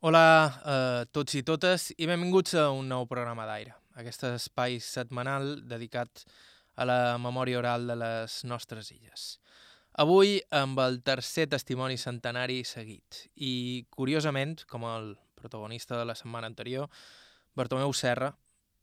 Hola a tots i totes i benvinguts a un nou programa d'aire, aquest espai setmanal dedicat a la memòria oral de les nostres illes. Avui amb el tercer testimoni centenari seguit i, curiosament, com el protagonista de la setmana anterior, Bartomeu Serra,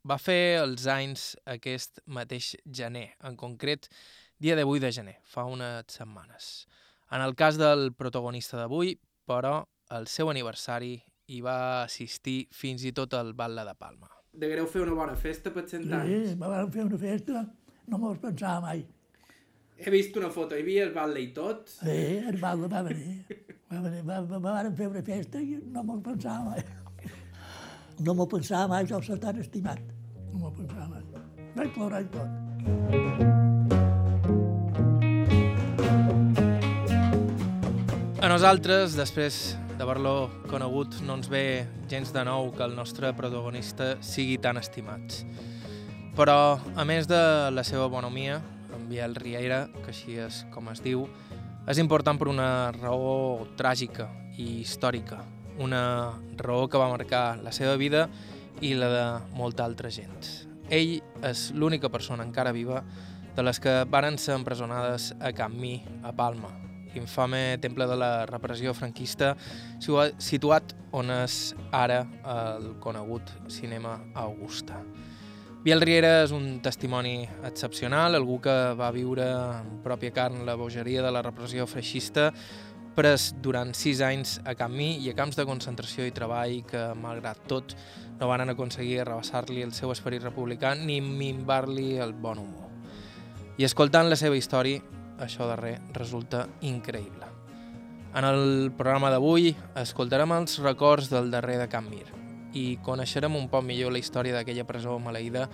va fer els anys aquest mateix gener, en concret dia de 8 de gener, fa unes setmanes. En el cas del protagonista d'avui, però, el seu aniversari i va assistir fins i tot al Batlle de Palma. Deguereu fer una bona festa per cent anys. Sí, me van fer una festa, no m'ho pensava mai. He vist una foto, hi havia el Batlle i tot. Sí, el Batlle va venir. Va venir, va, va, me van fer una festa i no m'ho pensava mai. No m'ho pensava mai, jo s'ha tan estimat. No m'ho pensava mai. Vaig plorar i tot. A nosaltres, després d'haver-lo conegut, no ens ve gens de nou que el nostre protagonista sigui tan estimat. Però, a més de la seva bonomia, en Biel Riera, que així és com es diu, és important per una raó tràgica i històrica, una raó que va marcar la seva vida i la de molta altra gent. Ell és l'única persona encara viva de les que varen ser empresonades a Camp Mi, a Palma, l'infame temple de la repressió franquista situat on és ara el conegut cinema Augusta. Biel Riera és un testimoni excepcional, algú que va viure en pròpia carn la bogeria de la repressió feixista, pres durant sis anys a Camp Mi i a camps de concentració i treball que, malgrat tot, no van aconseguir arrabassar-li el seu esperit republicà ni minvar-li el bon humor. I escoltant la seva història, això darrer resulta increïble. En el programa d'avui escoltarem els records del darrer de Can Mir i coneixerem un poc millor la història d'aquella presó maleïda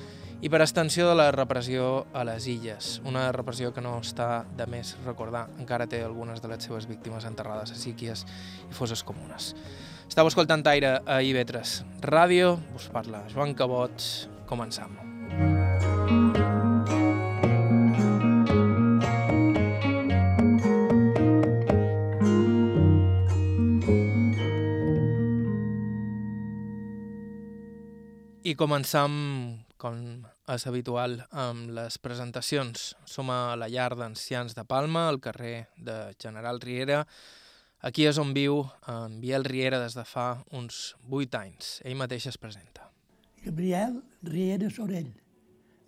i per extensió de la repressió a les illes, una repressió que no està de més recordar, encara té algunes de les seves víctimes enterrades a síquies i fosses comunes. Estau escoltant Aire a IB3 Ràdio, us parla Joan Cabot, començam. I començam, com és habitual, amb les presentacions. Som a la llar d'ancians de Palma, al carrer de General Riera. Aquí és on viu en Biel Riera des de fa uns 8 anys. Ell mateix es presenta. Gabriel Riera Sorell.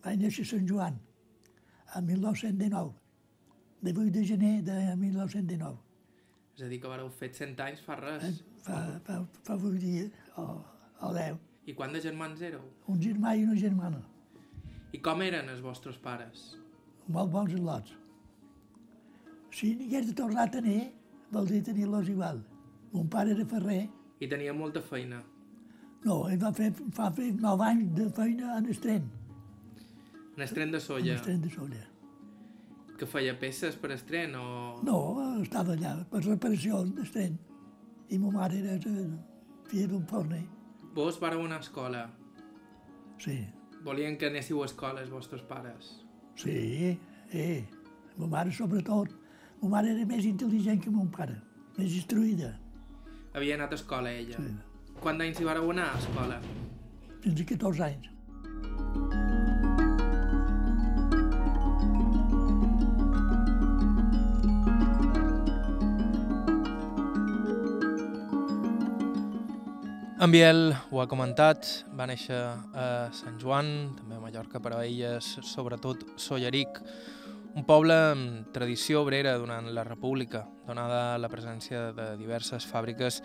Vaig néixer a Sant Joan, a 1919, de 8 de gener de 1919. És a dir, que vareu fet 100 anys fa Eh, res. Fa, fa, fa 8 dies, o, o 10. I quant de germans éreu? Un germà i una germana. I com eren els vostres pares? molt bons al·lots. Si n'hagués de tornar a tenir, vol dir tenir-los igual. Mon pare era ferrer. I tenia molta feina. No, ell va fer, fa fer 9 anys de feina en estren, En estren de en solla. estren de solla. Que feia peces per estren o... No, estava allà per reparació d'estren. I ma mare era eh, filla d'un forner. Vos vareu anar a escola. Sí, Volien que anéssiu a escola els vostres pares. sí, eh. Ma mare sobretot. Ma mare era més intel·ligent que mon pare, més instruïda. Havia anat a escola ella. Sí. Quant d'anys hi vareu anar a escola? Fins a 14 anys. En Biel ho ha comentat, va néixer a Sant Joan, també a Mallorca, però ell és sobretot Solleric, un poble amb tradició obrera durant la República, donada la presència de diverses fàbriques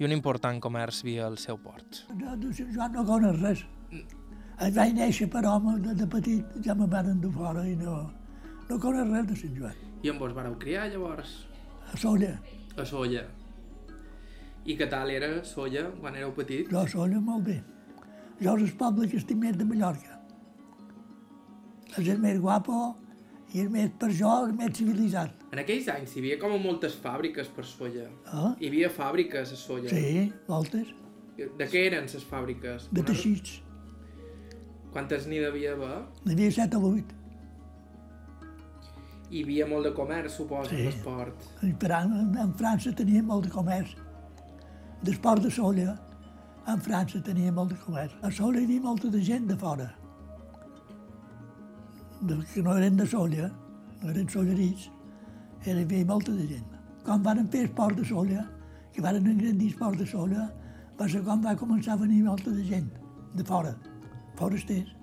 i un important comerç via el seu port. No, de Sant Joan no conec res. Em vaig néixer, però home, de, de petit ja me van de fora i no, no conec res de Sant Joan. I on vos vareu criar, llavors? A Solla, A Solla. I què tal era Solla quan éreu petit? jo a Solla molt bé. Jo és el poble que estic més de Mallorca. És el més guapo i el més, per jo, el més civilitzat. En aquells anys hi havia com moltes fàbriques per Solla. Eh? Hi havia fàbriques a Solla. Sí, moltes, De què eren les fàbriques? de teixits. Quantes n'hi devia haver? N'hi havia set o vuit. Hi havia molt de comerç, suposo, Sí. Fran en, en França tenia molt de comerç. D'esport de Solla, en França tenia molt de comerç. A Solla hi havia molta de gent de fora, de, que no eren de Solla, no eren sollerits, era, hi havia molta de gent. Quan van fer esport de Solla, que van engrandir esport de Solla, va ser quan va començar a venir molta de gent, de fora, forasters.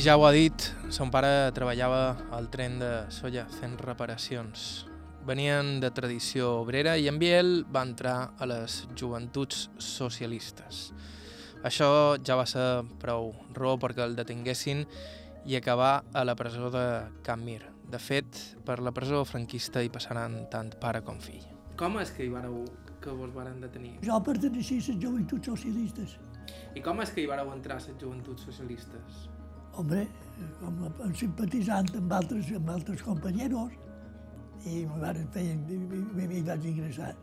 I ja ho ha dit, son pare treballava al tren de Solla fent reparacions. Venien de tradició obrera i en Biel va entrar a les joventuts socialistes. Això ja va ser prou raó perquè el detinguessin i acabar a la presó de Can Mir. De fet, per la presó franquista hi passaran tant pare com fill. Com és que hi vareu, que vos varen detenir? Jo perteneixia a les joventuts socialistes. I com és que hi vareu entrar a les joventuts socialistes? Hombre, com a simpatitzant amb altres, amb altres companyeros, i me van fer, i, vaig ingressar.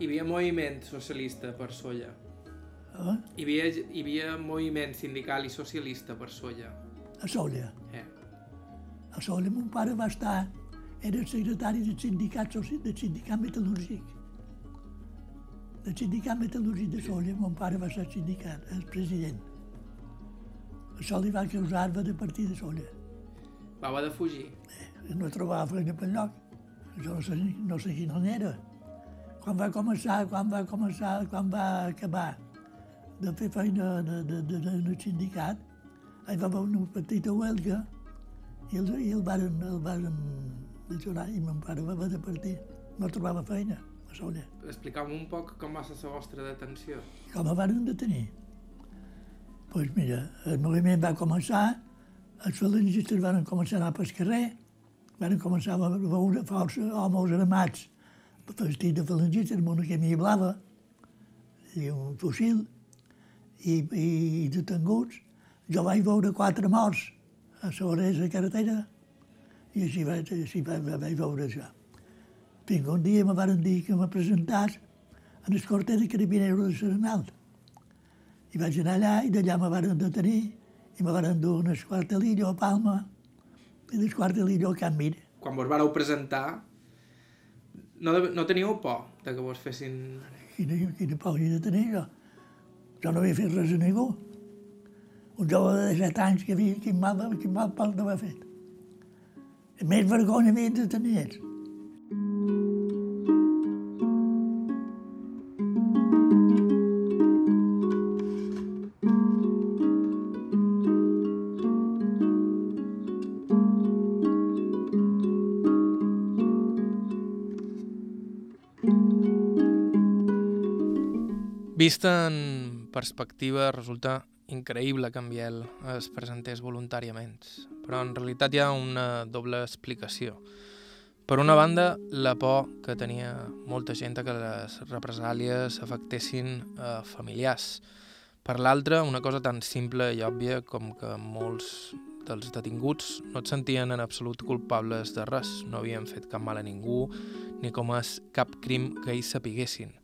Hi havia moviment socialista per Solla. Eh? Hi havia, hi havia moviment sindical i socialista per Solla. A Solla. Eh. A Solla mon pare va estar, era secretari del sindicat, del sindicat metal·lúrgic. Del sindicat metal·lúrgic de Solla, mon pare va ser sindicat, el president. Això li va causar arva de partir de Solla. Va haver de fugir. no trobava feina per lloc. Jo no sé, no sé quina era. Quan va començar, quan va començar, quan va acabar de fer feina de, de, de, de, de sindicat, hi va haver una petita huelga i el, i el varen, el varen desjorar i mon pare va haver de partir. No trobava feina a Solla. Explica'm un poc com va ser la vostra detenció. Com el varen detenir? Pues mira, el moviment va començar, els falangistes van començar a anar pel carrer, van començar a veure força homes armats vestits de falangistes amb una camisa blava i un fusil i, i, i detenguts. Jo vaig veure quatre morts a sobre la carretera i així vaig, així vaig, vaig veure això. Fins un dia me van dir que me presentàs en el corte de carabineros de Serenal. I vaig anar allà i d'allà me van detenir i me van dur a Esquartelillo a Palma i d'Esquartelillo a Can Mir. Quan vos vareu presentar, no, de, no teníeu por de que vos fessin... Quina, quina por hi de tenir jo? Jo no havia fet res a ningú. Un jove de 17 anys que havia, quin mal, quin mal pal d'haver fet. Més vergonya havien de tenir ells. Vista en perspectiva, resulta increïble que en Biel es presentés voluntàriament, però en realitat hi ha una doble explicació. Per una banda, la por que tenia molta gent que les represàlies afectessin a familiars. Per l'altra, una cosa tan simple i òbvia com que molts dels detinguts no et sentien en absolut culpables de res, no havien fet cap mal a ningú, ni com és cap crim que ells sapiguessin.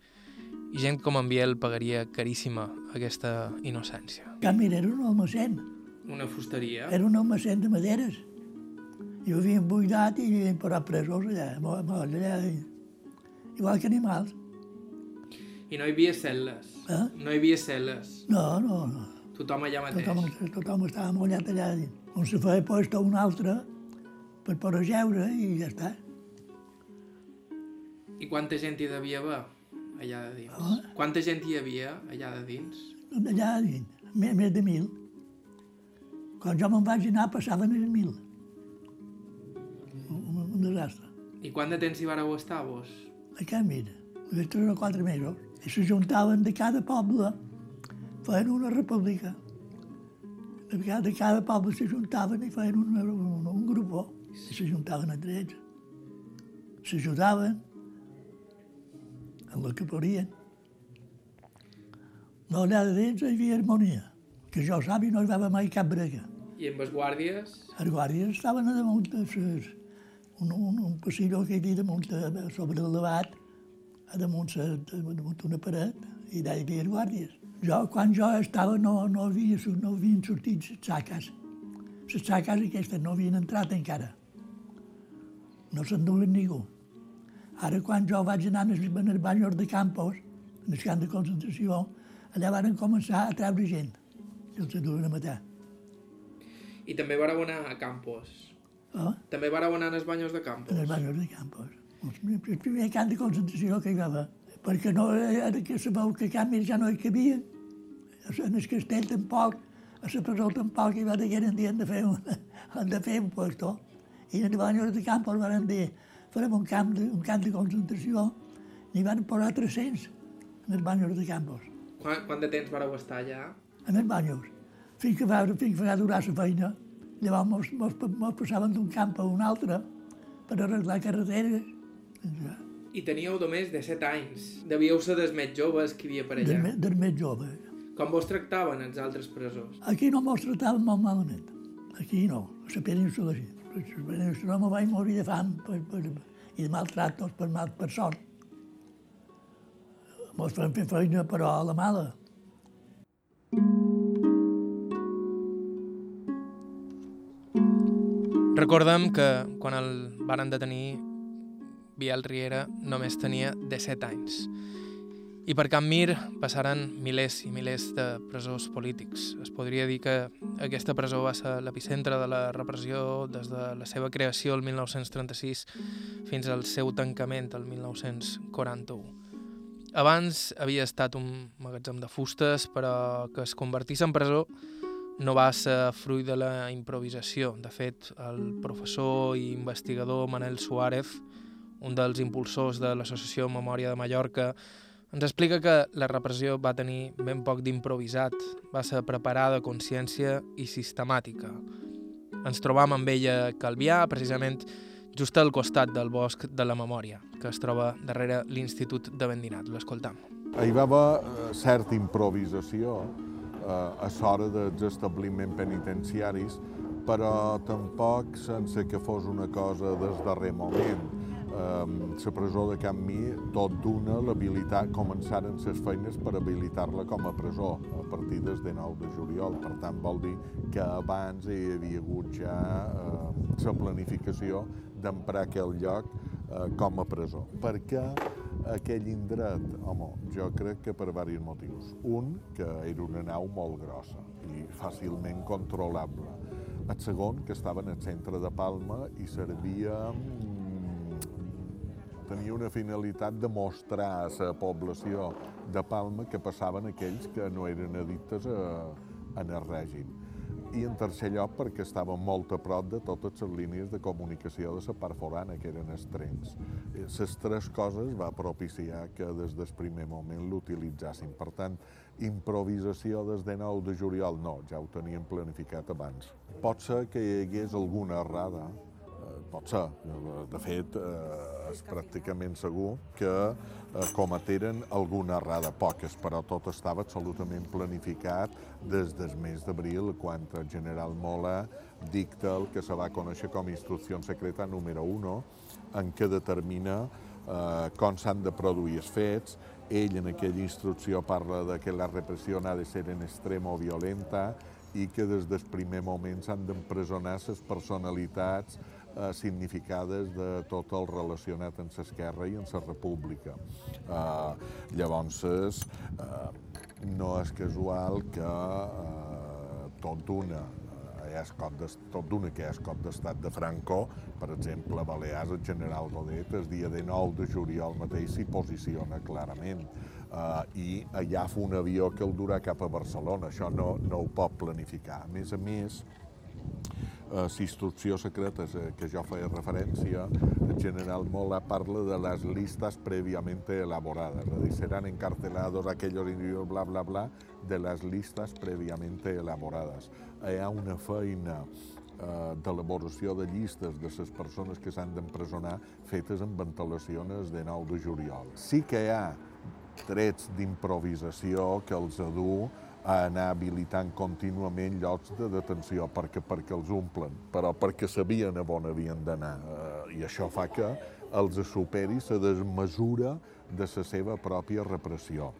I gent com en Biel pagaria caríssima aquesta innocència. Can Mir era un almacén, Una fusteria. era un almacén de maderes. I ho havien buidat i hi havien posat presos allà, allà, igual que animals. I no hi havia cel·les. Eh? No hi havia cel·les. No, no, no. Tothom allà mateix. Tothom, tothom estava mullat allà. On se feia posta un altre per poder jeure i ja està. I quanta gent hi devia haver allà de dins? Ah. Quanta gent hi havia allà de dins? Allà dins, més, més de mil. Quan jo me'n vaig anar passaven els mil. Un, un, un desastre. I quant de temps hi vareu estar, vos? A Can Mir, només tres o quatre mesos. I se juntaven de cada poble, feien una república. De cada, de cada poble se juntaven i feien un, un, un grup. I se juntaven entre ells. S'ajudaven en el que podien. No, allà de dins hi havia harmonia. Que jo sàpiga no hi va haver mai cap brega. I amb els guàrdies? Els guàrdies estaven a damunt de ses, un, un, un passillo que hi havia damunt de, sobre el debat, a damunt, se, damunt una paret, i d'allà hi havia guàrdies. Jo, quan jo estava, no, no, havia, no havien sortit les saques. Les saques aquestes no havien entrat encara. No s'enduen ningú. Ara, quan jo vaig anar als banyos de Campos, en el camp de concentració, allà van començar a treure gent i els duen a matar. I també vareu anar a Campos. Oh? També vareu anar als banyos de Campos. En els banyos de Campos. El primer camp de concentració que hi va haver. Perquè no, ara que sabeu que canvis ja no hi cabien. En el castell tampoc, a la presó tampoc hi va dir que han de fer un, de fer un puesto. I en els banyos de Campos van dir farem un camp de, un camp de concentració. N'hi van posar 300 en els banyos de Campos. Quant, quant de temps vareu estar allà? En els banyos. Fins que va, fins que va durar la feina. Llavors mos, mos, mos passaven d'un camp a un altre per arreglar carreteres. Ja. I teníeu només de 7 anys. Devíeu ser dels més joves que hi havia per allà. Del, me- del més jove. Com vos tractaven els altres presors? Aquí no mos tractaven molt malament. Aquí no, a la península sí. Península me vaig morir de fam per, per, i de maltractos per, mal, per sort. Mos fan fer feina, però a la mala. Recordem que quan el varen detenir, Biel Riera només tenia 17 anys. I per Can Mir passaren milers i milers de presors polítics. Es podria dir que aquesta presó va ser l'epicentre de la repressió des de la seva creació el 1936 fins al seu tancament el 1941. Abans havia estat un magatzem de fustes, però que es convertís en presó no va ser fruit de la improvisació. De fet, el professor i investigador Manel Suárez, un dels impulsors de l'Associació Memòria de Mallorca, ens explica que la repressió va tenir ben poc d'improvisat, va ser preparada consciència i sistemàtica. Ens trobam amb ella Calvià, precisament just al costat del bosc de la memòria, que es troba darrere l'Institut de Vendinat. L'escoltam. Hi va haver eh, certa improvisació eh, a l'hora dels establiments penitenciaris, però tampoc sense que fos una cosa des darrer moment. Eh, la presó de Can Mi, tot d'una, l'habilitat, començaren les feines per habilitar-la com a presó a partir del 19 de juliol. Per tant, vol dir que abans hi havia hagut ja eh, la planificació d'emprar aquell lloc eh, com a presó. Per què aquell indret? Home, jo crec que per diversos motius. Un, que era una nau molt grossa i fàcilment controlable. El segon, que estava en el centre de Palma i servia tenia una finalitat de mostrar a la població de Palma que passaven aquells que no eren addictes a, a el règim. I en tercer lloc perquè estava molt a prop de totes les línies de comunicació de la part forana, que eren els trens. Les tres coses va propiciar que des del primer moment l'utilitzassin. Per tant, improvisació des de 9 de juliol, no, ja ho teníem planificat abans. Pot ser que hi hagués alguna errada, eh, pot ser, de fet, eh, és pràcticament segur que eh, cometeren alguna errada, poques, però tot estava absolutament planificat des del mes d'abril, quan el general Mola dicta el que se va conèixer com a instrucció secreta número 1, en què determina eh, com s'han de produir els fets. Ell en aquella instrucció parla de que la repressió ha de ser en extremo violenta i que des del primer moment s'han d'empresonar les personalitats eh, significades de tot el relacionat amb l'esquerra i amb la república. Eh, llavors, eh, no és casual que eh, tot d'una eh, és cop de, tot d'una que és cop d'estat de Franco, per exemple, Balears, el general Godet, el dia de 9 de juliol mateix s'hi posiciona clarament. Uh, i fa un avió que el durà cap a Barcelona, això no, no ho pot planificar. A més a més, la instrucció secreta que jo feia referència, el general Mola parla de les listes previamente elaboradas, es decir, serán encarcelados aquellos individuos, bla, bla, bla, de les listes previamente elaborades. Hi ha una feina eh, d'elaboració de llistes de les persones que s'han d'empresonar fetes amb ventilacions de 9 de juliol. Sí que hi ha trets d'improvisació que els adu a anar habilitant contínuament llocs de detenció perquè, perquè els omplen, però perquè sabien a on havien d'anar. Eh, I això fa que els superi la desmesura de la seva pròpia repressió.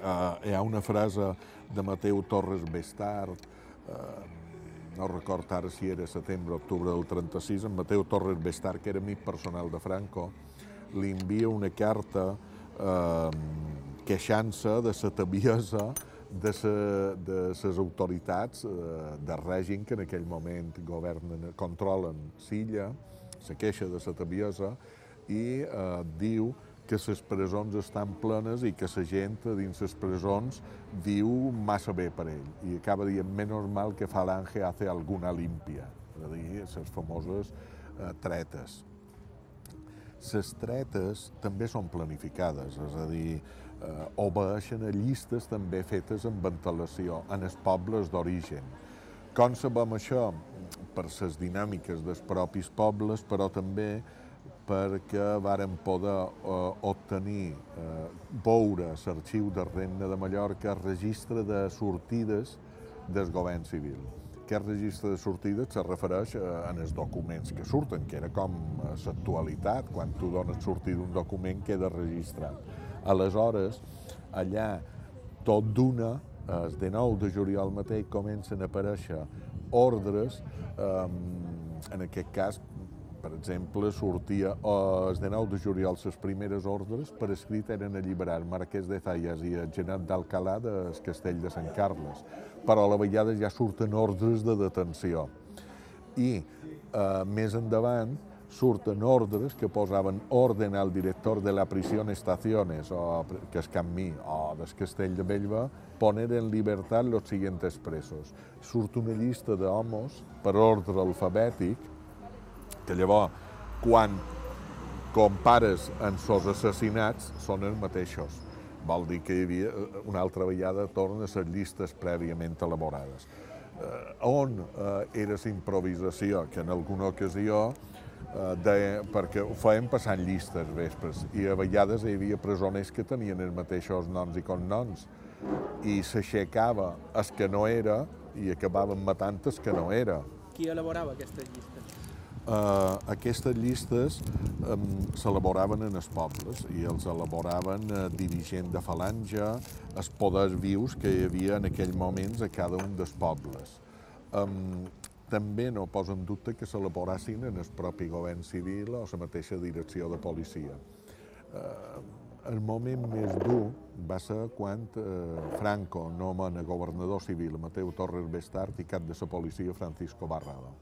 Uh, hi ha una frase de Mateu Torres Bestard, uh, no record ara si era setembre o octubre del 36, en Mateu Torres Bestard, que era amic personal de Franco, li envia una carta eh, queixant-se de la tabiesa de, de les autoritats eh, del règim que en aquell moment governen, controlen Silla, se queixa de la tabiesa i eh, diu que les presons estan plenes i que la gent dins les presons viu massa bé per ell. I acaba dient, menys mal que Falange hace alguna límpia, és a dir, les famoses eh, tretes. Les tretes també són planificades, és a dir, eh, llistes també fetes amb ventilació en els pobles d'origen. Com sabem això? Per les dinàmiques dels propis pobles, però també perquè varen poder eh, obtenir, eh, veure l'arxiu del Regne de Mallorca registre de sortides del govern civil. Aquest registre de sortides se refereix eh, en els documents que surten, que era com l'actualitat, quan tu dones sortir d'un document queda registrat. Aleshores, allà, tot d'una, el de 9 de juliol mateix comencen a aparèixer ordres, eh, en aquest cas per exemple, sortia el de 9 de juliol les primeres ordres per escrit eren alliberar Marquès de Zayas i el Genat d'Alcalà del castell de Sant Carles, però a la vegada ja surten ordres de detenció. I eh, més endavant surten ordres que posaven orden al director de la prisión Estaciones, o, que és Camí, o del Castell de Bellva, poner en llibertat los siguientes presos. Surt una llista d'homes per ordre alfabètic, que llavors, quan compares en sos assassinats, són els mateixos. Vol dir que hi havia una altra vegada torna a les llistes prèviament elaborades. Eh, on eh, era la improvisació? Que en alguna ocasió eh, de, perquè ho feien passant llistes vespres i a vegades hi havia presoners que tenien els mateixos noms i cognoms i s'aixecava el que no era i acabaven matant el que no era. Qui elaborava aquestes llistes? eh, aquestes llistes eh, s'elaboraven en els pobles i els elaboraven eh, dirigent de falange, els poders vius que hi havia en aquell moments a cada un dels pobles. Eh, també no posa en dubte que s'elaborassin en el propi govern civil o la mateixa direcció de policia. Eh, el moment més dur va ser quan eh, Franco nomena governador civil Mateu Torres Bestart i cap de la policia Francisco Barrado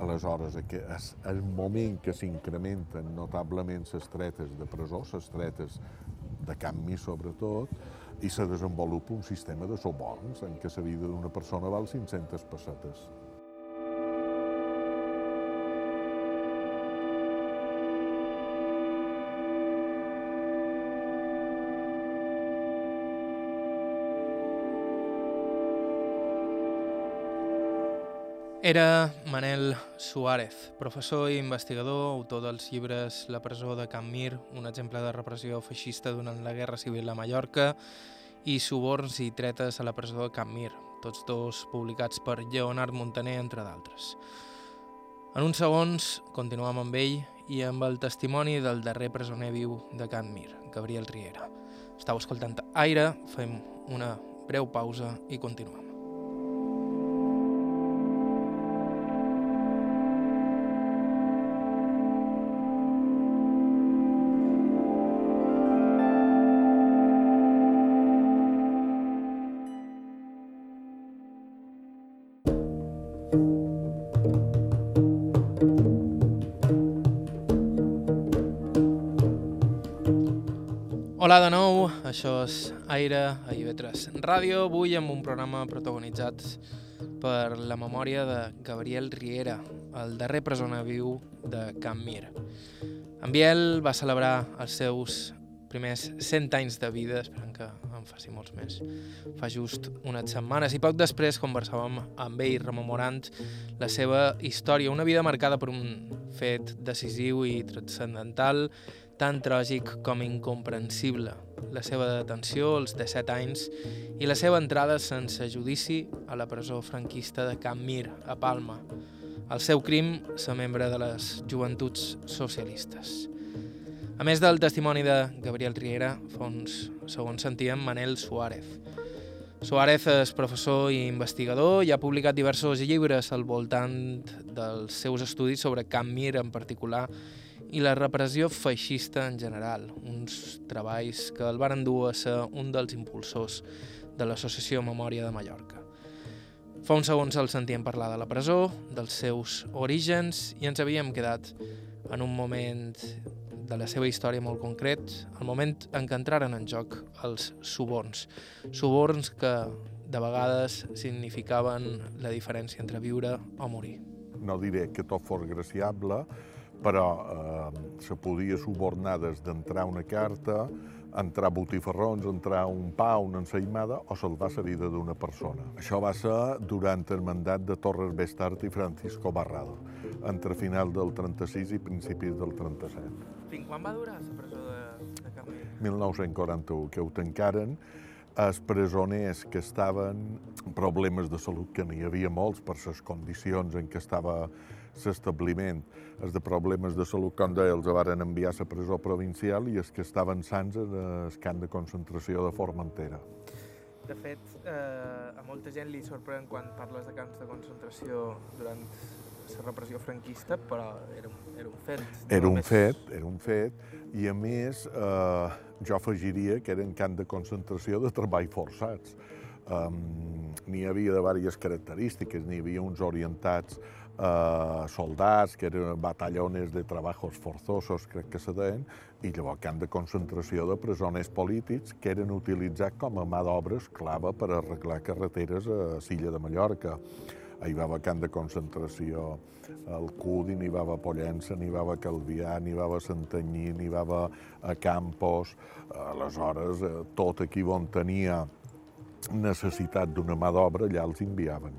Aleshores, és el moment que s'incrementen notablement les tretes de presó, les tretes de canvi sobretot, i se desenvolupa un sistema de soborns en què la vida d'una persona val 500 pessetes. Era Manel Suárez, professor i investigador, autor dels llibres La presó de Can Mir, un exemple de repressió feixista durant la Guerra Civil a Mallorca, i Suborns i tretes a la presó de Can Mir, tots dos publicats per Lleonard Montaner, entre d'altres. En uns segons continuem amb ell i amb el testimoni del darrer presoner viu de Can Mir, Gabriel Riera. Estau escoltant Aire, fem una breu pausa i continuem. Hola de nou, això és Aire a IB3 Ràdio, avui amb un programa protagonitzat per la memòria de Gabriel Riera, el darrer presona viu de Can Mir. En Biel va celebrar els seus primers 100 anys de vida, esperant que en faci molts més, fa just unes setmanes. I poc després conversàvem amb ell rememorant la seva història, una vida marcada per un fet decisiu i transcendental tan tràgic com incomprensible, la seva detenció als 17 anys i la seva entrada sense judici a la presó franquista de Can Mir, a Palma. El seu crim, ser membre de les joventuts socialistes. A més del testimoni de Gabriel Riera, fa uns segons sentíem Manel Suárez. Suárez és professor i investigador i ha publicat diversos llibres al voltant dels seus estudis sobre Camp Mir en particular i la repressió feixista en general, uns treballs que el van endur a ser un dels impulsors de l'Associació Memòria de Mallorca. Fa uns segons el sentíem parlar de la presó, dels seus orígens i ens havíem quedat en un moment de la seva història molt concret, el moment en què entraren en joc els suborns. Suborns que de vegades significaven la diferència entre viure o morir. No diré que tot fos graciable, però eh, se podia subornar des d'entrar una carta, entrar botifarrons, entrar un pa, una ensaïmada o salvar la vida d'una persona. Això va ser durant el mandat de Torres Bestart i Francisco Barrado, entre final del 36 i principis del 37. Fins quan va durar la presó de, de Camí? 1941, que ho tancaren els presoners que estaven problemes de salut, que n'hi havia molts per les condicions en què estava l'establiment, els de problemes de salut, com deia, els varen enviar a la presó provincial i els que estaven sants en el camp de concentració de Formentera. De fet, eh, a molta gent li sorprèn quan parles de camps de concentració durant la repressió franquista, però era, un- era un fet. Era un fet, era un fet, i a més eh, jo afegiria que eren camp de concentració de treball forçats. Um, n'hi havia de diverses característiques, n'hi havia uns orientats eh, soldats, que eren batallones de treballs forzosos, crec que se deien, i llavors camp de concentració de presoners polítics que eren utilitzats com a mà d'obra esclava per arreglar carreteres a Silla de Mallorca. Hi va haver camp de concentració al Cudi, n'hi va haver a Pollença, n'hi va haver a Calvià, n'hi va haver a Santanyí, n'hi va haver a Campos. Aleshores, eh, tot aquí on tenia necessitat d'una mà d'obra, allà els enviaven.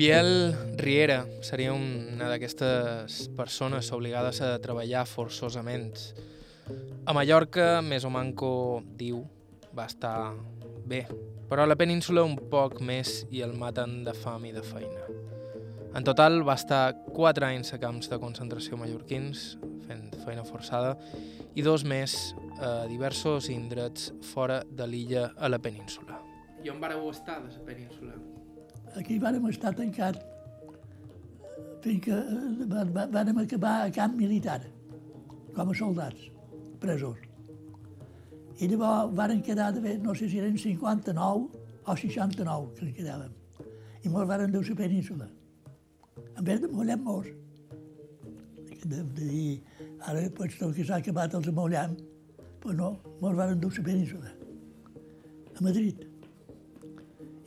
Biel Riera seria una d'aquestes persones obligades a treballar forçosament. A Mallorca, més o manco, diu, va estar bé, però a la península un poc més i el maten de fam i de feina. En total va estar 4 anys a camps de concentració mallorquins, fent feina forçada, i dos més a diversos indrets fora de l'illa a la península. I on vareu estar de la península? Aquí vàrem estar tancat fins que vàrem acabar a camp militar, com a soldats, presos. I llavors varen quedar, d'haver, no sé si eren 59 o 69 que quedàvem. I mos varen dur la península. En vez de mollar-nos. De, de dir, ara, pues, tot que s'ha acabat els amollam, pues no, mos varen dur la península. A Madrid.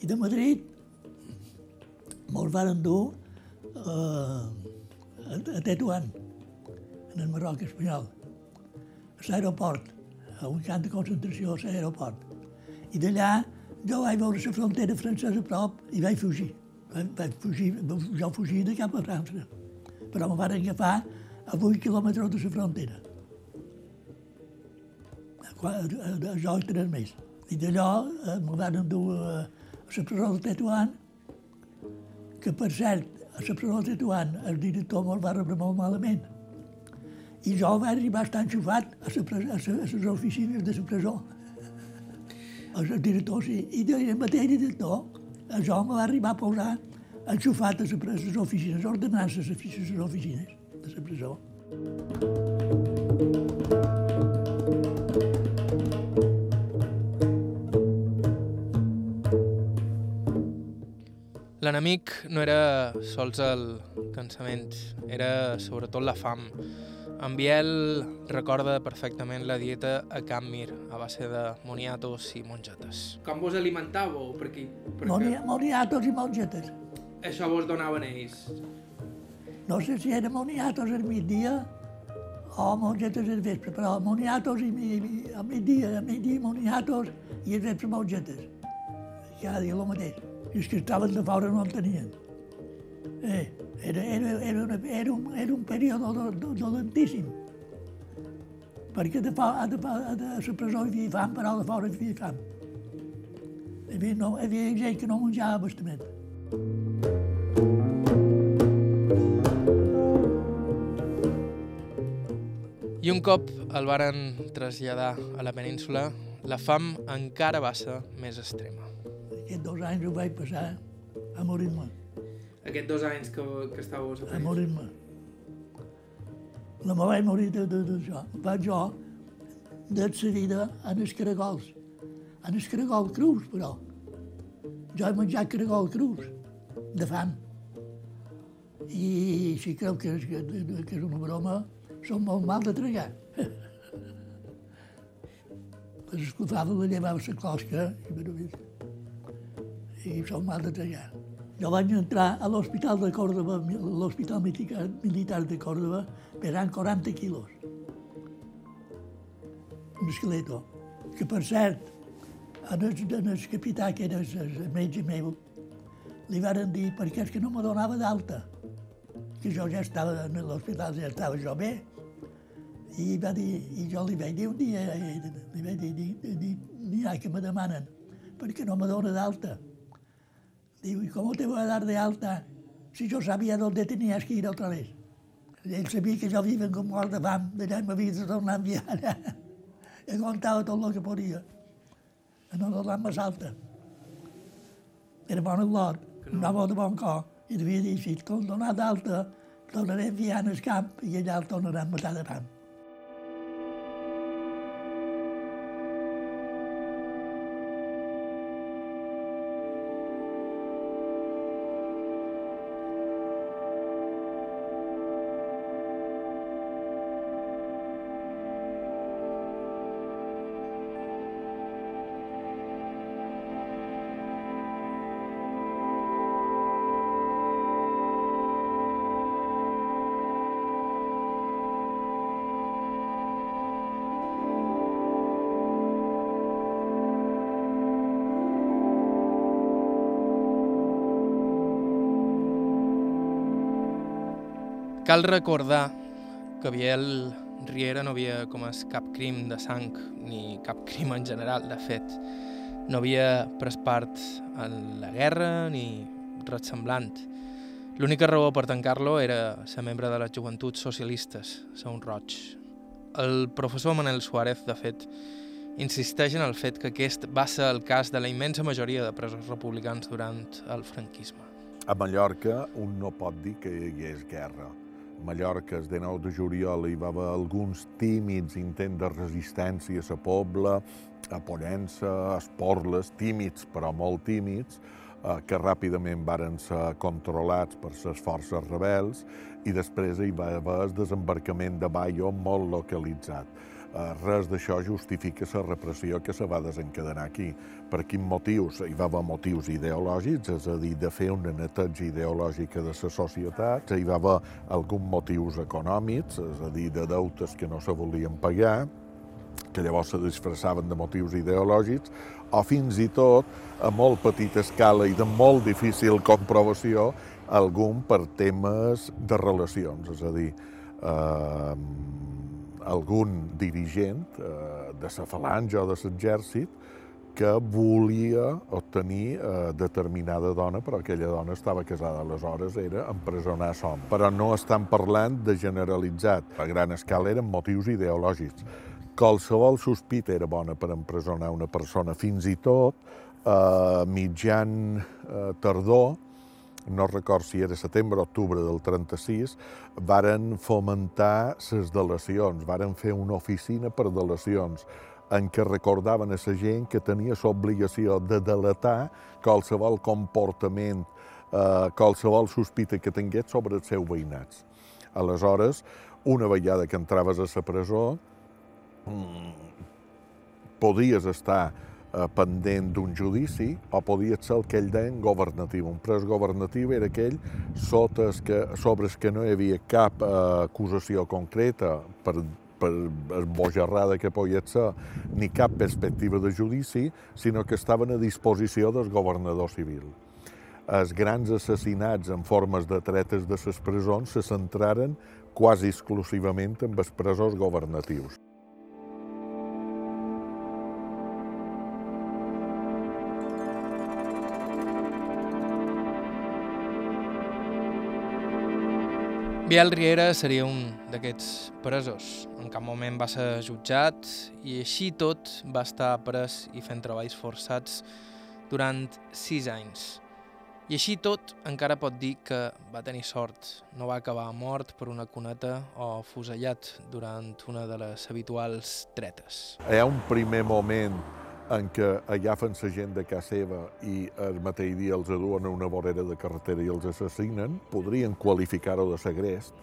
I de Madrid mos varen dur eh, a, Tetuán, en el Marroc espanyol, a l'aeroport, a un camp de concentració a l'aeroport. I d'allà jo vaig veure la frontera francesa a prop i vaig fugir. Vaig, vaig fugir, jo fugia de cap a França, però me van agafar a 8 quilòmetres de la frontera. Jo i tres més. I d'allò eh, me van dur a, a la presó de Tetuán, que per cert, a la presó de Tetuán el director me'l va rebre molt malament. I jo vaig arribar a estar enxufat a, la, pres- a, les oficines de la presó. El director, sí. I el mateix director, jo me va arribar a posar enxufat a les oficines, ordenant-se les ofici- les oficines de la presó. L'enemic no era sols el cansament, era sobretot la fam. En Biel recorda perfectament la dieta a Camp Mir, a base de moniatos i mongetes. Com vos alimentàveu? Perquè, perquè Moni- Moniatos i mongetes. això vos donaven ells. No sé si era moniatos al migdia o mongetes al vespre, però moniatos i, i, i al migdia, al migdia moniatos i al vespre mongetes. Cada dia el mateix. I els estaven de fora no en tenien. Eh, era, era, era, una, era, un, era un període do- do- dolentíssim. Perquè de, fora, de, de, de la presó hi havia fam, però de fora hi havia fam. Hi havia, no, hi havia gent que no menjava bastament. I un cop el varen traslladar a la península, la fam encara va ser més extrema. Aquests dos anys ho vaig passar a morir-me, Aquests dos anys que, que estàveu a a la morir-me. No me vaig morir de- de- d'això. Vaig jo d'accedir en els caragols. En els caragols crus, però. Jo he menjat caragol crus, de fam. I si creu que és, que, és una broma, són molt mal de tragar. Les esclafava, la llevava la closca i vist. I són de tragar. Jo vaig entrar a l'Hospital de Còrdoba, l'Hospital Militar de Còrdoba, pesant 40 quilos. Un esqueleto. Que, per cert, en el, en el capità, que era el, el metge meu, li varen dir perquè és que no me donava d'alta, que jo ja estava en l'hospital, ja estava jo bé. I, va dir, I jo li vaig dir un dia, eh, li vaig dir, n'hi ha que me demanen perquè no me dona d'alta. Digo, ¿y cómo te voy a dar de alta si yo sabía dónde tenías que ir otra vez? Él sabía que yo vivo con mort de fam, de m'havia de tornar a enviar. He contado tot el que podia. A no donar més alta. Era bon lot, un home de bon cor, i devia dir, si et donar d'alta, tornaré a enviar al camp i allà el tornarem a matar de fam. Cal recordar que Biel Riera no havia comès cap crim de sang ni cap crim en general, de fet. No havia pres part en la guerra ni res semblant. L'única raó per tancar-lo era ser membre de les joventuts socialistes, ser un roig. El professor Manel Suárez, de fet, insisteix en el fet que aquest va ser el cas de la immensa majoria de presos republicans durant el franquisme. A Mallorca un no pot dir que hi hagués guerra. Mallorca, el 19 de juliol, hi va haver alguns tímids intents de resistència a la pobla, a Pollença, a Esporles, tímids, però molt tímids, eh, que ràpidament varen ser controlats per les forces rebels i després hi va haver el desembarcament de Baio molt localitzat. Eh, res d'això justifica la repressió que se va desencadenar aquí. Per quins motius? Hi va haver motius ideològics, és a dir, de fer una neteja ideològica de la societat, hi va haver alguns motius econòmics, és a dir, de deutes que no se volien pagar, que llavors se disfressaven de motius ideològics, o fins i tot, a molt petita escala i de molt difícil comprovació, algun per temes de relacions, és a dir, eh, algun dirigent eh, de la falange o de l'exèrcit que volia obtenir eh, determinada dona, però aquella dona estava casada, aleshores era empresonar som. Però no estan parlant de generalitzat. A gran escala eren motius ideològics. Qualsevol sospita era bona per empresonar una persona, fins i tot eh, mitjan eh, tardor, no record si era setembre o octubre del 36, varen fomentar les delacions, varen fer una oficina per delacions, en què recordaven a la gent que tenia l'obligació de delatar qualsevol comportament, eh, qualsevol sospita que tingués sobre els seus veïnats. Aleshores, una vegada que entraves a la presó, mm, podies estar pendent d'un judici o podia ser el que ell deien governatiu. Un pres governatiu era aquell sota que, sobre el que no hi havia cap eh, acusació concreta per, per esbojarrada que podia ser, ni cap perspectiva de judici, sinó que estaven a disposició del governador civil. Els grans assassinats en formes de tretes de les presons se centraren quasi exclusivament en els presors governatius. Biel Riera seria un d'aquests presos. En cap moment va ser jutjat i així tot va estar pres i fent treballs forçats durant sis anys. I així tot encara pot dir que va tenir sort. No va acabar mort per una cuneta o fusellat durant una de les habituals tretes. Hi ha un primer moment en què agafen la gent de casa seva i el mateix dia els aduen a una vorera de carretera i els assassinen, podrien qualificar-ho de segrest.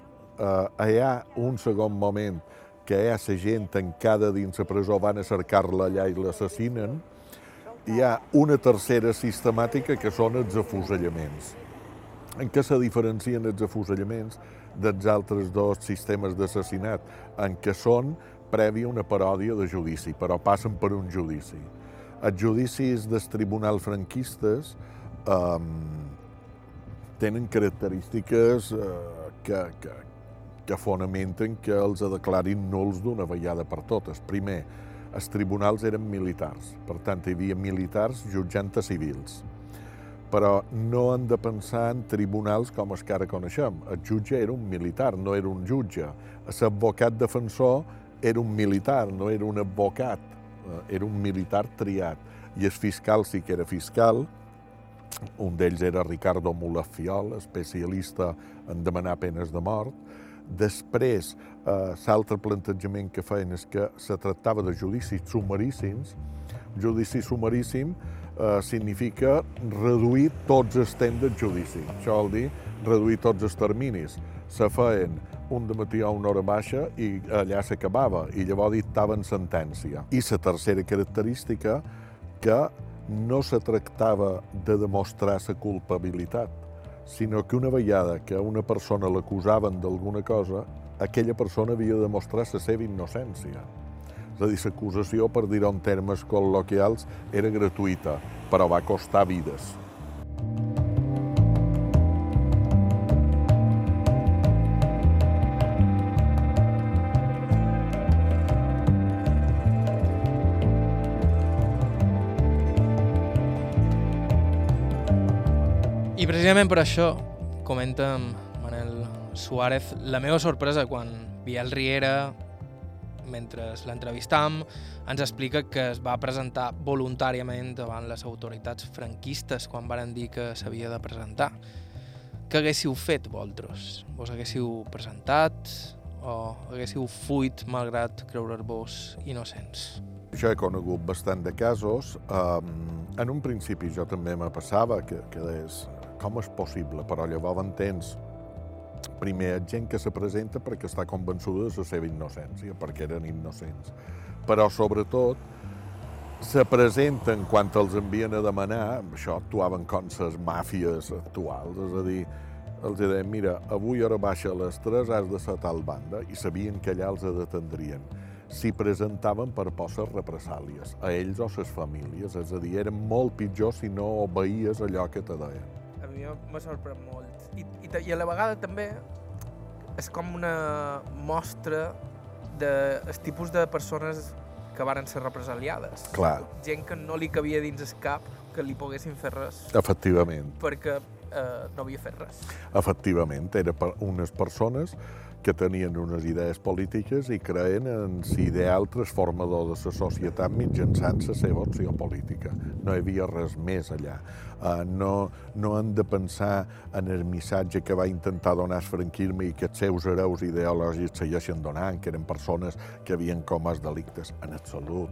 Uh, hi ha un segon moment que hi ha la gent tancada dins la presó, van a cercar-la allà i l'assassinen. Hi ha una tercera sistemàtica que són els afusellaments. En què se diferencien els afusellaments dels altres dos sistemes d'assassinat? En què són prèvia una paròdia de judici, però passen per un judici. Els judicis dels tribunals franquistes eh, tenen característiques eh, que, que, que fonamenten que els declarin nuls d'una vegada per totes. Primer, els tribunals eren militars, per tant, hi havia militars jutjant a civils. Però no han de pensar en tribunals com els que ara coneixem. El jutge era un militar, no era un jutge. L'advocat defensor era un militar, no era un advocat, era un militar triat. I el fiscal sí que era fiscal, un d'ells era Ricardo Mulafiol, especialista en demanar penes de mort. Després, eh, l'altre plantejament que feien és que se tractava de judicis sumaríssims. Judici sumaríssim eh, significa reduir tots els temps del judici. Això vol dir reduir tots els terminis. Se feien un de matí a una hora baixa i allà s'acabava, i llavors dictaven sentència. I la tercera característica, que no se tractava de demostrar la culpabilitat, sinó que una vegada que una persona l'acusaven d'alguna cosa, aquella persona havia de demostrar la seva innocència. És a dir, l'acusació, per dir-ho en termes col·loquials, era gratuïta, però va costar vides. Precisament per això, comenta Manel Suárez, la meva sorpresa quan Biel Riera, mentre l'entrevistam, ens explica que es va presentar voluntàriament davant les autoritats franquistes quan varen dir que s'havia de presentar. Què haguéssiu fet, vosaltres? Vos haguéssiu presentat o haguéssiu fuit malgrat creurer-vos innocents? Jo he conegut bastant de casos. Um, en un principi jo també me passava que, que deies, com és possible? Però llavors entens primer gent que se presenta perquè està convençuda de la seva innocència, perquè eren innocents. Però, sobretot, se presenten quan els envien a demanar, això actuaven com les màfies actuals, és a dir, els deien, mira, avui hora baixa a les 3 has de ser tal banda, i sabien que allà els detendrien. S'hi presentaven per les represàlies, a ells o a les famílies, és a dir, eren molt pitjor si no obeies allò que te deien. A mi m'ha sorprès molt. I, i, I a la vegada també és com una mostra del de, tipus de persones que varen ser represaliades. Clar. Gent que no li cabia dins el cap que li poguessin fer res Efectivament. perquè eh, no havia fet res. Efectivament, eren per unes persones que tenien unes idees polítiques i creien en l'ideal transformador de la societat mitjançant la seva opció política. No hi havia res més allà. Uh, no, no han de pensar en el missatge que va intentar donar el franquisme i que els seus hereus ideològics segueixen donant, que eren persones que havien comès delictes en absolut.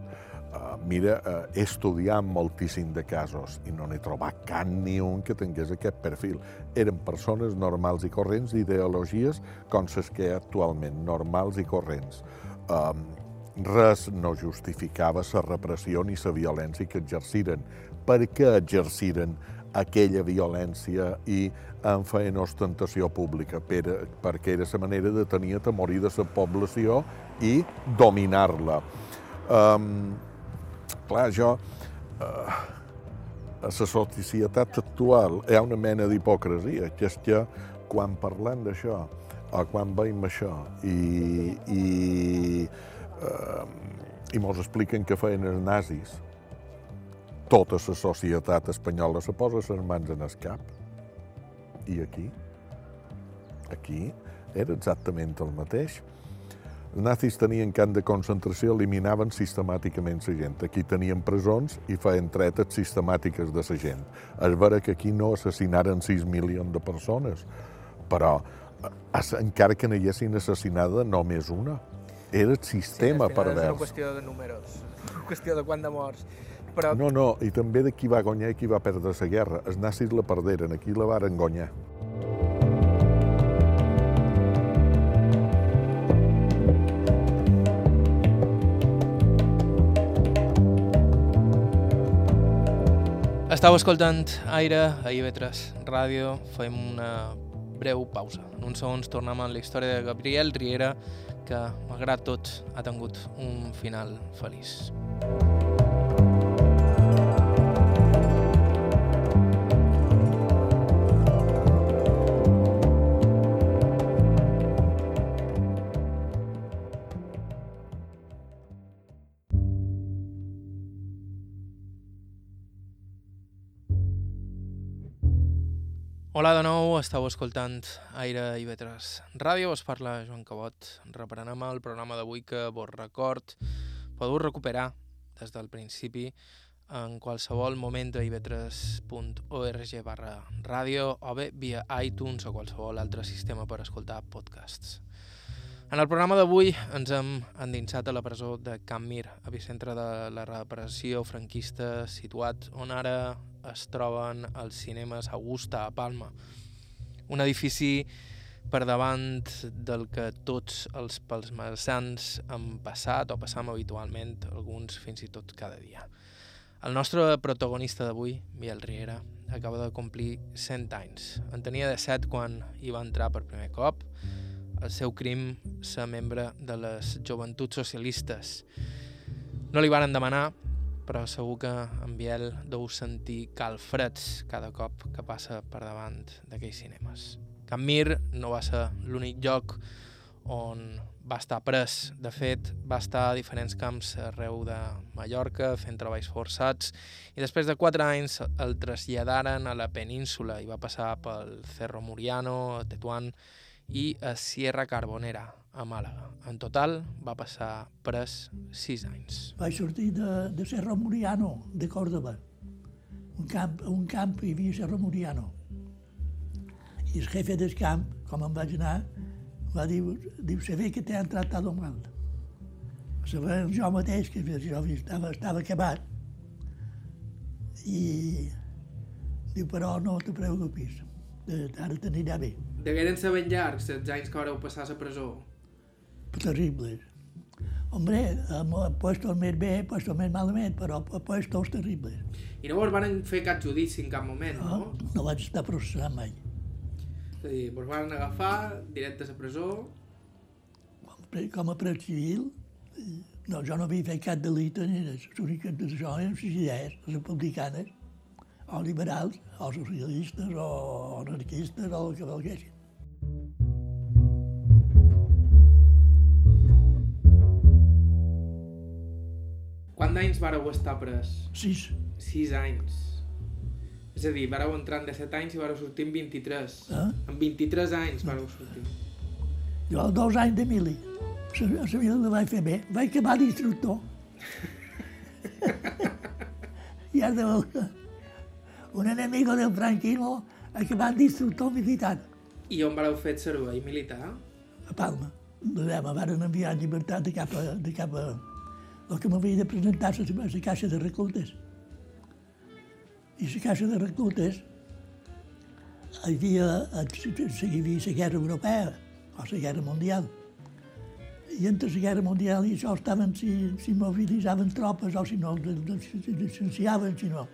Uh, mira, uh, he estudiat moltíssim de casos i no n'he trobat cap ni un que tingués aquest perfil. Eren persones normals i corrents d'ideologies com les que actualment, normals i corrents. Um, res no justificava la repressió ni la violència que exerciren. Per què exerciren aquella violència i en feien ostentació pública? Per, perquè era la manera de tenir atemorir de la població i dominar-la. Um, clar, jo, eh, a la societat actual hi ha una mena d'hipocresia, que és que quan parlem d'això, o quan veiem això, i, i, eh, i mos expliquen que feien els nazis, tota la societat espanyola se posa les mans en el cap. I aquí? Aquí era exactament el mateix. Els nazis tenien camp de concentració, eliminaven sistemàticament la gent. Aquí tenien presons i feien tretes sistemàtiques de la gent. És vera que aquí no assassinaren 6 milions de persones, però encara que n'hi assassinada només una. Era el sistema sí, pervers. És una qüestió de números, una qüestió de quant de morts. Però... No, no, i també de qui va guanyar i qui va perdre la guerra. Els nazis la perderen, aquí la varen guanyar. Estau escoltant Aire a IB3 Ràdio. Fem una breu pausa. En uns segons tornem amb la història de Gabriel Riera, que, malgrat tot, ha tingut un final feliç. Hola de nou, estàu escoltant Aire i Vetres Ràdio, us parla Joan Cabot. Reprenem el programa d'avui que vos record podeu recuperar des del principi en qualsevol moment a ivetres.org barra ràdio o bé via iTunes o qualsevol altre sistema per escoltar podcasts. En el programa d'avui ens hem endinsat a la presó de Can Mir, epicentre de la repressió franquista situat on ara es troben els cinemes Augusta a Palma, un edifici per davant del que tots els palmarsans han passat o passam habitualment, alguns fins i tot cada dia. El nostre protagonista d'avui, Biel Riera, acaba de complir 100 anys. En tenia de 7 quan hi va entrar per primer cop. El seu crim ser membre de les joventuts socialistes. No li varen demanar però segur que en Biel deu sentir calfreds cada cop que passa per davant d'aquells cinemes. Can Mir no va ser l'únic lloc on va estar pres. De fet, va estar a diferents camps arreu de Mallorca fent treballs forçats i després de quatre anys el traslladaren a la península i va passar pel Cerro Muriano, Tetuán i a Sierra Carbonera, a Màlaga. En total va passar pres sis anys. Vaig sortir de, de Serra Muriano, de Còrdoba. Un camp, un camp hi havia Serra Muriano. I el jefe del camp, com em vaig anar, va dir, diu, se ve que t'han tratat mal. Se ve jo mateix, que jo estava, estava acabat. I diu, però no te preocupis, ara t'anirà bé. Degueren ser ben llargs els anys que vareu passar a la presó? terribles. Hombre, puestos més bé, puestos més malament, però puestos terribles. I no vos van fer cap judici en cap moment, no? No, no vaig estar processat mai. És a dir, vos van agafar directe a la presó... Com, com a pres civil, no, jo no havia fet cap delit ni res. L'únic que això eren les idees republicanes, o liberals, o socialistes, o anarquistes, o el que valguessin. Quant d'anys vareu estar pres? Sis. Sis anys. És a dir, vareu entrar en 17 anys i vareu sortir en 23. Eh? En 23 anys vareu sortir. Jo dos anys de mili. La vida la vaig fer bé. Vaig acabar d'instructor. I ara de veure un enemigo del franquismo acabant d'instructor militar. I on vareu fer servei militar? A Palma. Me van enviar en llibertat de cap a, de cap a el que m'havia de presentar a la, caixa de reclutes. I la caixa de reclutes hi havia, hi havia la guerra europea o la guerra mundial. I entre la guerra mundial i això estaven, si, si mobilitzaven tropes o si no, llicenciaven, si no.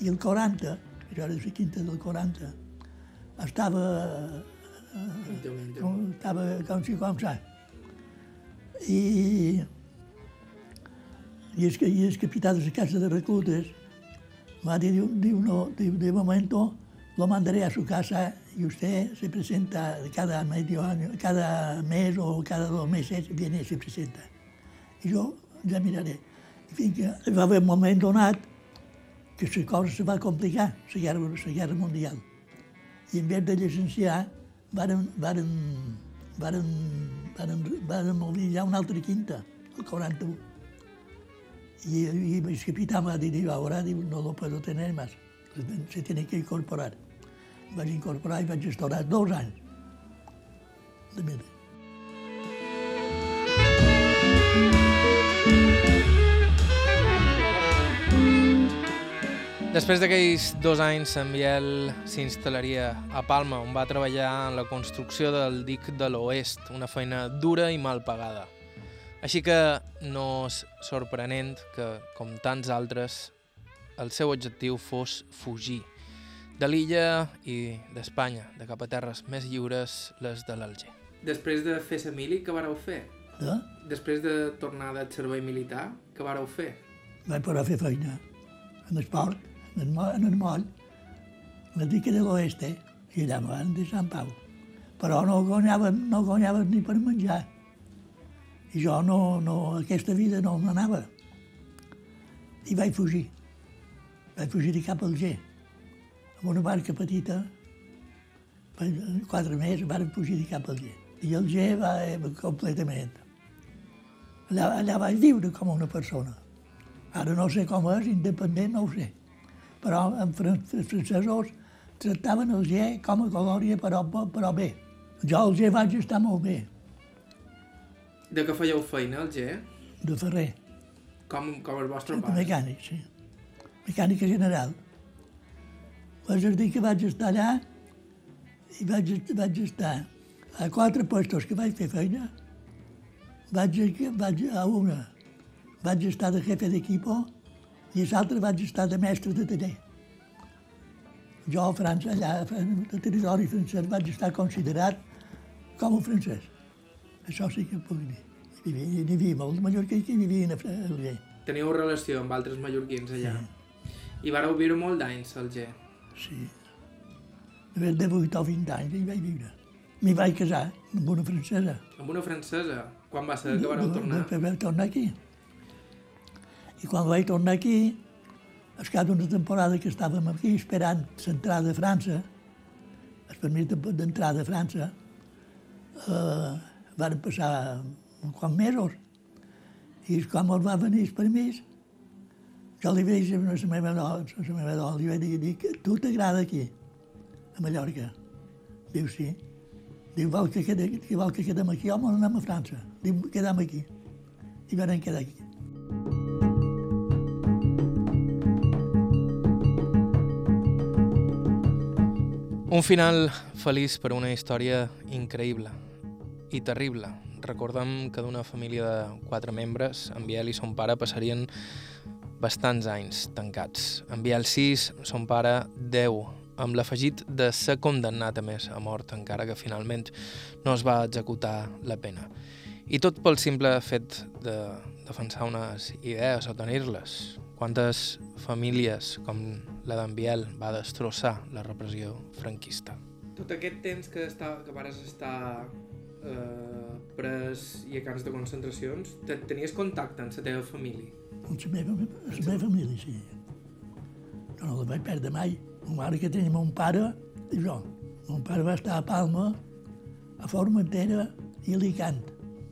I el 40, això era la quinta del 40, estava, eh, estava com si com sa. I es, que, y es capitán de casa de reclutas, Mati diu, diu, no, diu, de momento lo mandaré a su casa y usted se presenta cada medio año, cada mes o cada dos meses viene y se presenta. I jo ja miraré. I fins que va haver un moment donat que la cosa se va complicar, la guerra, la guerra mundial. I en vez de llicenciar, varen, varen varen, varen, varen mobilitzar una altra quinta, el 41. Y, y el capitán me ha dicho, ahora diu, no lo puedo tener más, se tiene que incorporar. Vaig incorporar i vaig estar dos anys de vida. Després d'aquells dos anys, en Biel s'instal·laria a Palma, on va treballar en la construcció del dic de l'Oest, una feina dura i mal pagada. Així que no és sorprenent que, com tants altres, el seu objectiu fos fugir de l'illa i d'Espanya, de cap a terres més lliures, les de l'Alger. Després de fer sa mili, què vareu fer? Eh? Després de tornar del servei militar, què vareu fer? Vaig poder fer feina en el port, en el, moll, el dique de l'oeste, i allà me van deixar en pau. Però no guanyava, no guanyava ni per menjar. I jo no, no, aquesta vida no m'anava. I vaig fugir. Vaig fugir cap al G. Amb una barca petita, per quatre mesos, vàrem fugir cap al G. I el G va eh, completament. Allà, allà vaig viure com una persona. Ara no sé com és, independent no ho sé. Però en francesos tractaven el G com a colònia, però, però bé. Jo al G vaig estar molt bé, De què fèieu feina, al G? de ferrer, Com, com el vostre de pare? mecànic, sí. Mecànica general. Vaig dir que vaig estar allà i vaig, vaig estar a quatre puestos que vaig fer feina. Vaig, vaig a una, vaig estar de jefe d'equipo i a l'altra vaig estar de mestre de taller. Jo a França, allà, a territori francès, vaig estar considerat com un francès. Això sí que puc dir. Hi vivia, hi vivia molts mallorquins que hi vivien a França. Teníeu relació amb altres mallorquins allà? I vareu viure molt d'anys, al G? Sí. De, de 8 o 20 anys hi vaig viure. M'hi vaig casar amb una francesa. Amb una francesa? Quan va ser que vareu tornar? Vaig tornar aquí. I quan vaig tornar aquí, al cap d'una temporada que estàvem aquí esperant l'entrada de França, el permís de- d'entrada de França, eh, van passar uns quants mesos. I quan els va venir el permís, jo li vaig dir a la meva dona, a la meva dona li vaig dir, que tu t'agrada aquí, a Mallorca. Diu, sí. Diu, vol que, quede, que vol que quedem aquí, home, anem a França. Diu, quedem aquí. I van quedar aquí. Un final feliç per una història increïble i terrible. Recordem que d'una família de quatre membres, en Biel i son pare passarien bastants anys tancats. En Biel 6, son pare 10, amb l'afegit de ser condemnat a més a mort, encara que finalment no es va executar la pena. I tot pel simple fet de defensar unes idees o tenir-les. Quantes famílies, com la d'en Biel, va destrossar la repressió franquista. Tot aquest temps que, està, que vares estar eh, pres i a camps de concentracions, te, tenies contacte amb la teva família? Amb la meva, amb la meva família, sí. Jo no la vaig perdre mai. Ma mare que tenia mon pare i jo. Mon pare va estar a Palma, a Formentera i a Alicant.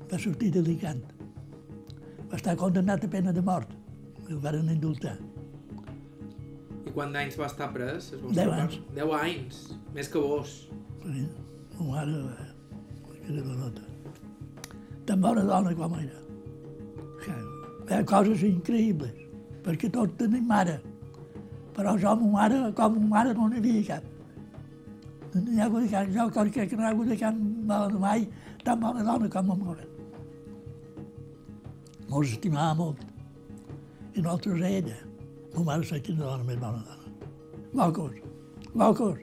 Va sortir d'Alicant. Va estar condemnat a pena de mort. El van indultar. I quant d'anys va estar pres? vostre Deu anys. Deu anys, més que vos. Sí. Ma mare va... Que era la nota. Tan bona dona com era. Que Hi ha coses increïbles, perquè tots tenim mare. Però jo, ma mare, com ma mare, no n'hi havia cap. No n'hi ha hagut cap. Jo crec que no hi ha hagut cap dona mai tan bona dona com ma mare. Mos estimava molt. I nosaltres a ella. Ma mare sé quina dona més bona dona. Locos, locos.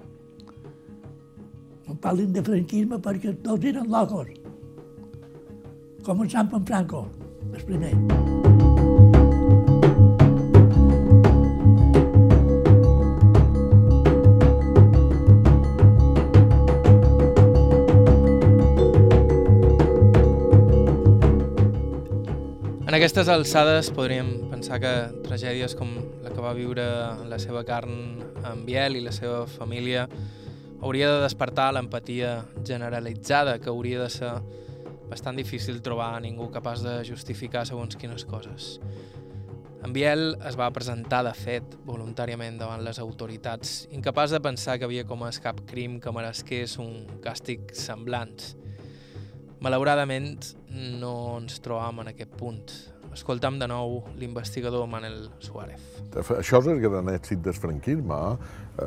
No parlin de franquisme perquè tots eren locos. Començant per Franco, el primer. En aquestes alçades podríem pensar que tragèdies com la que va viure la seva carn en Biel i la seva família hauria de despertar l'empatia generalitzada, que hauria de ser bastant difícil trobar ningú capaç de justificar segons quines coses. En Biel es va presentar, de fet, voluntàriament davant les autoritats, incapaç de pensar que havia comès cap crim que meresqués un càstig semblant. Malauradament, no ens trobam en aquest punt. Escoltam de nou l'investigador Manel Suárez. Això és el gran èxit del franquisme, eh?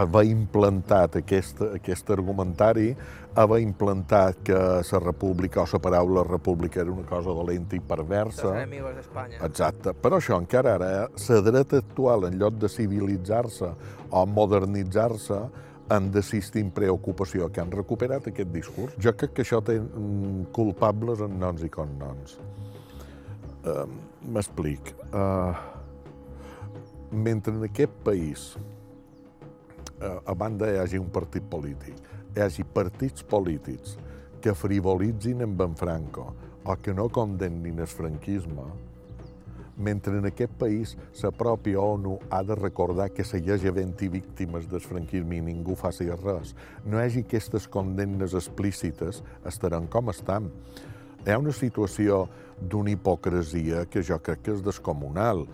haver implantat aquest, aquest argumentari, haver implantat que la república o la paraula república era una cosa dolenta i perversa. Els enemigos d'Espanya. Exacte, però això encara ara, la dreta actual, en lloc de civilitzar-se o modernitzar-se, han d'assistir en preocupació, que han recuperat aquest discurs. Jo crec que això té culpables en noms i cognoms. Uh, M'explic. Uh, mentre en aquest país, uh, a banda hi hagi un partit polític, hi hagi partits polítics que frivolitzin amb en Franco o que no condemnin el franquisme, mentre en aquest país la pròpia ONU ha de recordar que hi hagi 20 víctimes del franquisme i ningú faci res, no hi hagi aquestes condemnes explícites, estaran com estan. Hi ha una situació d'una hipocresia que jo crec que és descomunal.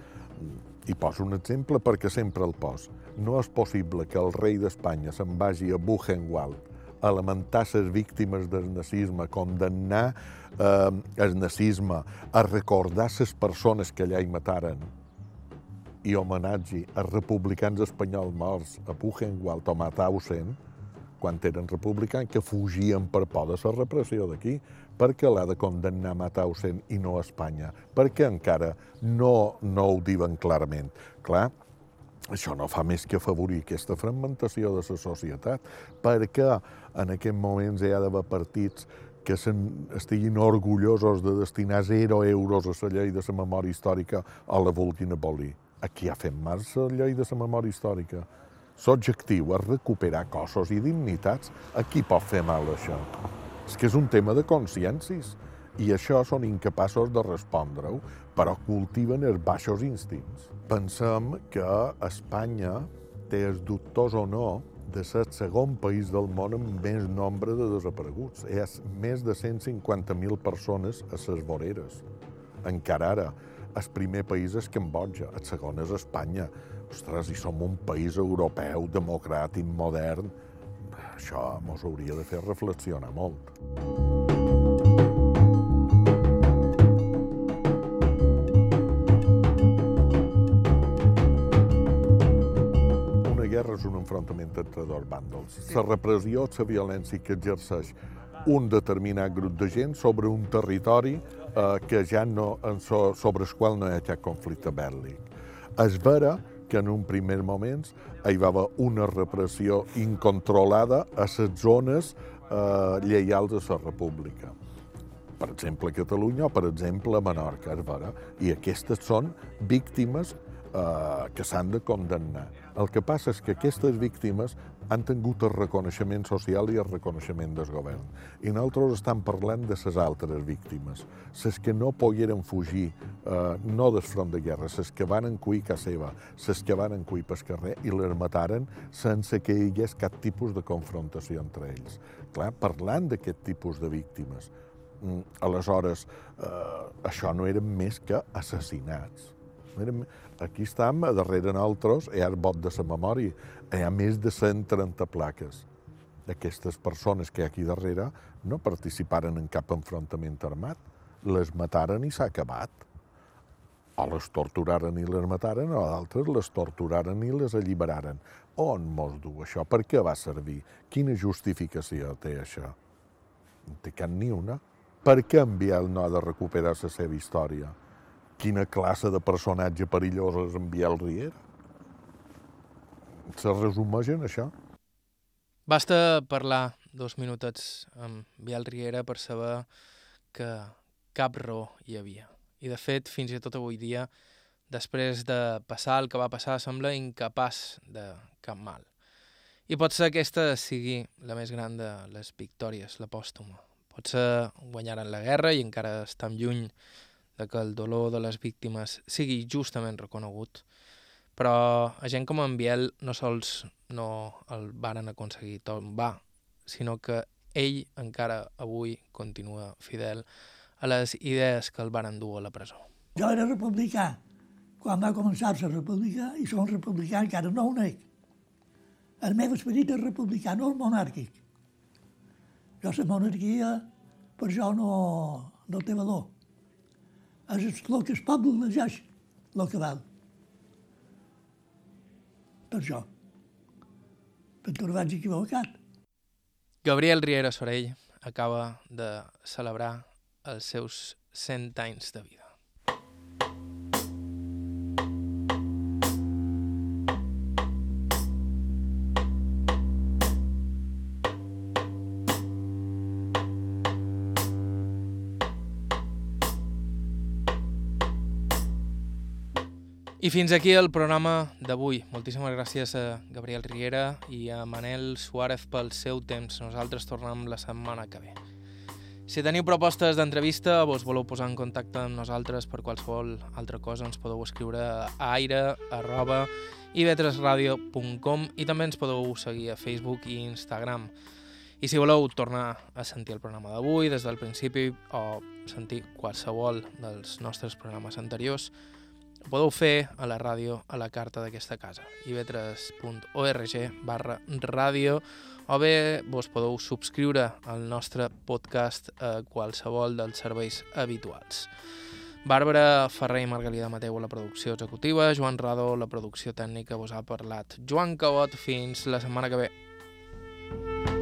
I poso un exemple perquè sempre el pos. No és possible que el rei d'Espanya se'n vagi a Buchenwald a lamentar les víctimes del nazisme, condemnar eh, el nazisme, a recordar les persones que allà hi mataren i homenatge als republicans espanyols morts a Buchenwald o Mauthausen, quan eren republicans, que fugien per por de la repressió d'aquí, perquè l'ha de condemnar Mauthausen i no a Espanya, perquè encara no, no ho diuen clarament. Clar, això no fa més que afavorir aquesta fragmentació de la societat, perquè en aquest moments hi ha d'haver partits que estiguin orgullosos de destinar zero euros a la llei de la memòria històrica o la vulguin abolir. Aquí ha fet mal la llei de la memòria històrica. L'objectiu és recuperar cossos i dignitats. A qui pot fer mal això? És que és un tema de consciències i això són incapaços de respondre-ho, però cultiven els baixos instints. Pensem que Espanya té els dubtors o no de ser el segon país del món amb més nombre de desapareguts. Ha més de 150.000 persones a les voreres. Encara ara, el primer país és Cambodja, el segon és Espanya. Ostres, i som un país europeu, democràtic, modern. Això ens hauria de fer reflexionar molt. guerra és un enfrontament entre dos bàndols. La repressió, la violència que exerceix un determinat grup de gent sobre un territori eh, que ja no, sobre el qual no hi ha cap conflicte bèl·lic. És vera que en un primer moment hi va haver una repressió incontrolada a les zones eh, lleials a la república. Per exemple, a Catalunya o, per exemple, a Menorca, és vera. I aquestes són víctimes eh, que s'han de condemnar. El que passa és que aquestes víctimes han tingut el reconeixement social i el reconeixement del govern. I nosaltres estem parlant de les altres víctimes, les que no pogueren fugir, eh, no del front de guerra, les que van encuir a seva, les que van encuir pel carrer i les mataren sense que hi hagués cap tipus de confrontació entre ells. Clar, parlant d'aquest tipus de víctimes, mm, aleshores, eh, això no eren més que assassinats. Aquí estem, darrere nosaltres, hi ha el bot de la memòria, hi ha més de 130 plaques. Aquestes persones que hi ha aquí darrere no participaren en cap enfrontament armat, les mataren i s'ha acabat. O les torturaren i les mataren, o d'altres les torturaren i les alliberaren. On mos du això? Per què va servir? Quina justificació té això? No té cap ni una. Per què en Biel no de recuperar la seva història? Quina classe de personatge perillós és en Biel Riera. Se resumeix en això. Basta parlar dos minutets amb Biel Riera per saber que cap raó hi havia. I de fet, fins i tot avui dia, després de passar el que va passar, sembla incapaç de cap mal. I pot ser aquesta sigui la més gran de les victòries, la pòstuma. Potser guanyaren la guerra i encara estem lluny de que el dolor de les víctimes sigui justament reconegut, Però a gent com en Biel no sols no el varen aconseguir tombar, sinó que ell encara avui continua fidel a les idees que el van dur a la presó. Jo era republicà quan va començar la república i som republicà encara no ho nec. El meu esperit és republicà, no és monàrquic. Jo la monarquia per jo no, no té valor. És el que el poble elegeix el que val. Per això. Perquè no vaig equivocat. Gabriel Riera Sorell acaba de celebrar els seus 100 anys de vida. I fins aquí el programa d'avui. Moltíssimes gràcies a Gabriel Riera i a Manel Suárez pel seu temps. Nosaltres tornem la setmana que ve. Si teniu propostes d'entrevista o us voleu posar en contacte amb nosaltres per qualsevol altra cosa, ens podeu escriure a aire.ivetresradio.com i també ens podeu seguir a Facebook i Instagram. I si voleu tornar a sentir el programa d'avui des del principi o sentir qualsevol dels nostres programes anteriors, ho podeu fer a la ràdio a la carta d'aquesta casa, ib3.org barra ràdio, o bé vos podeu subscriure al nostre podcast a qualsevol dels serveis habituals. Bàrbara Ferrer i Margalida Mateu a la producció executiva, Joan Radó la producció tècnica vos ha parlat. Joan Cabot, fins la setmana que ve.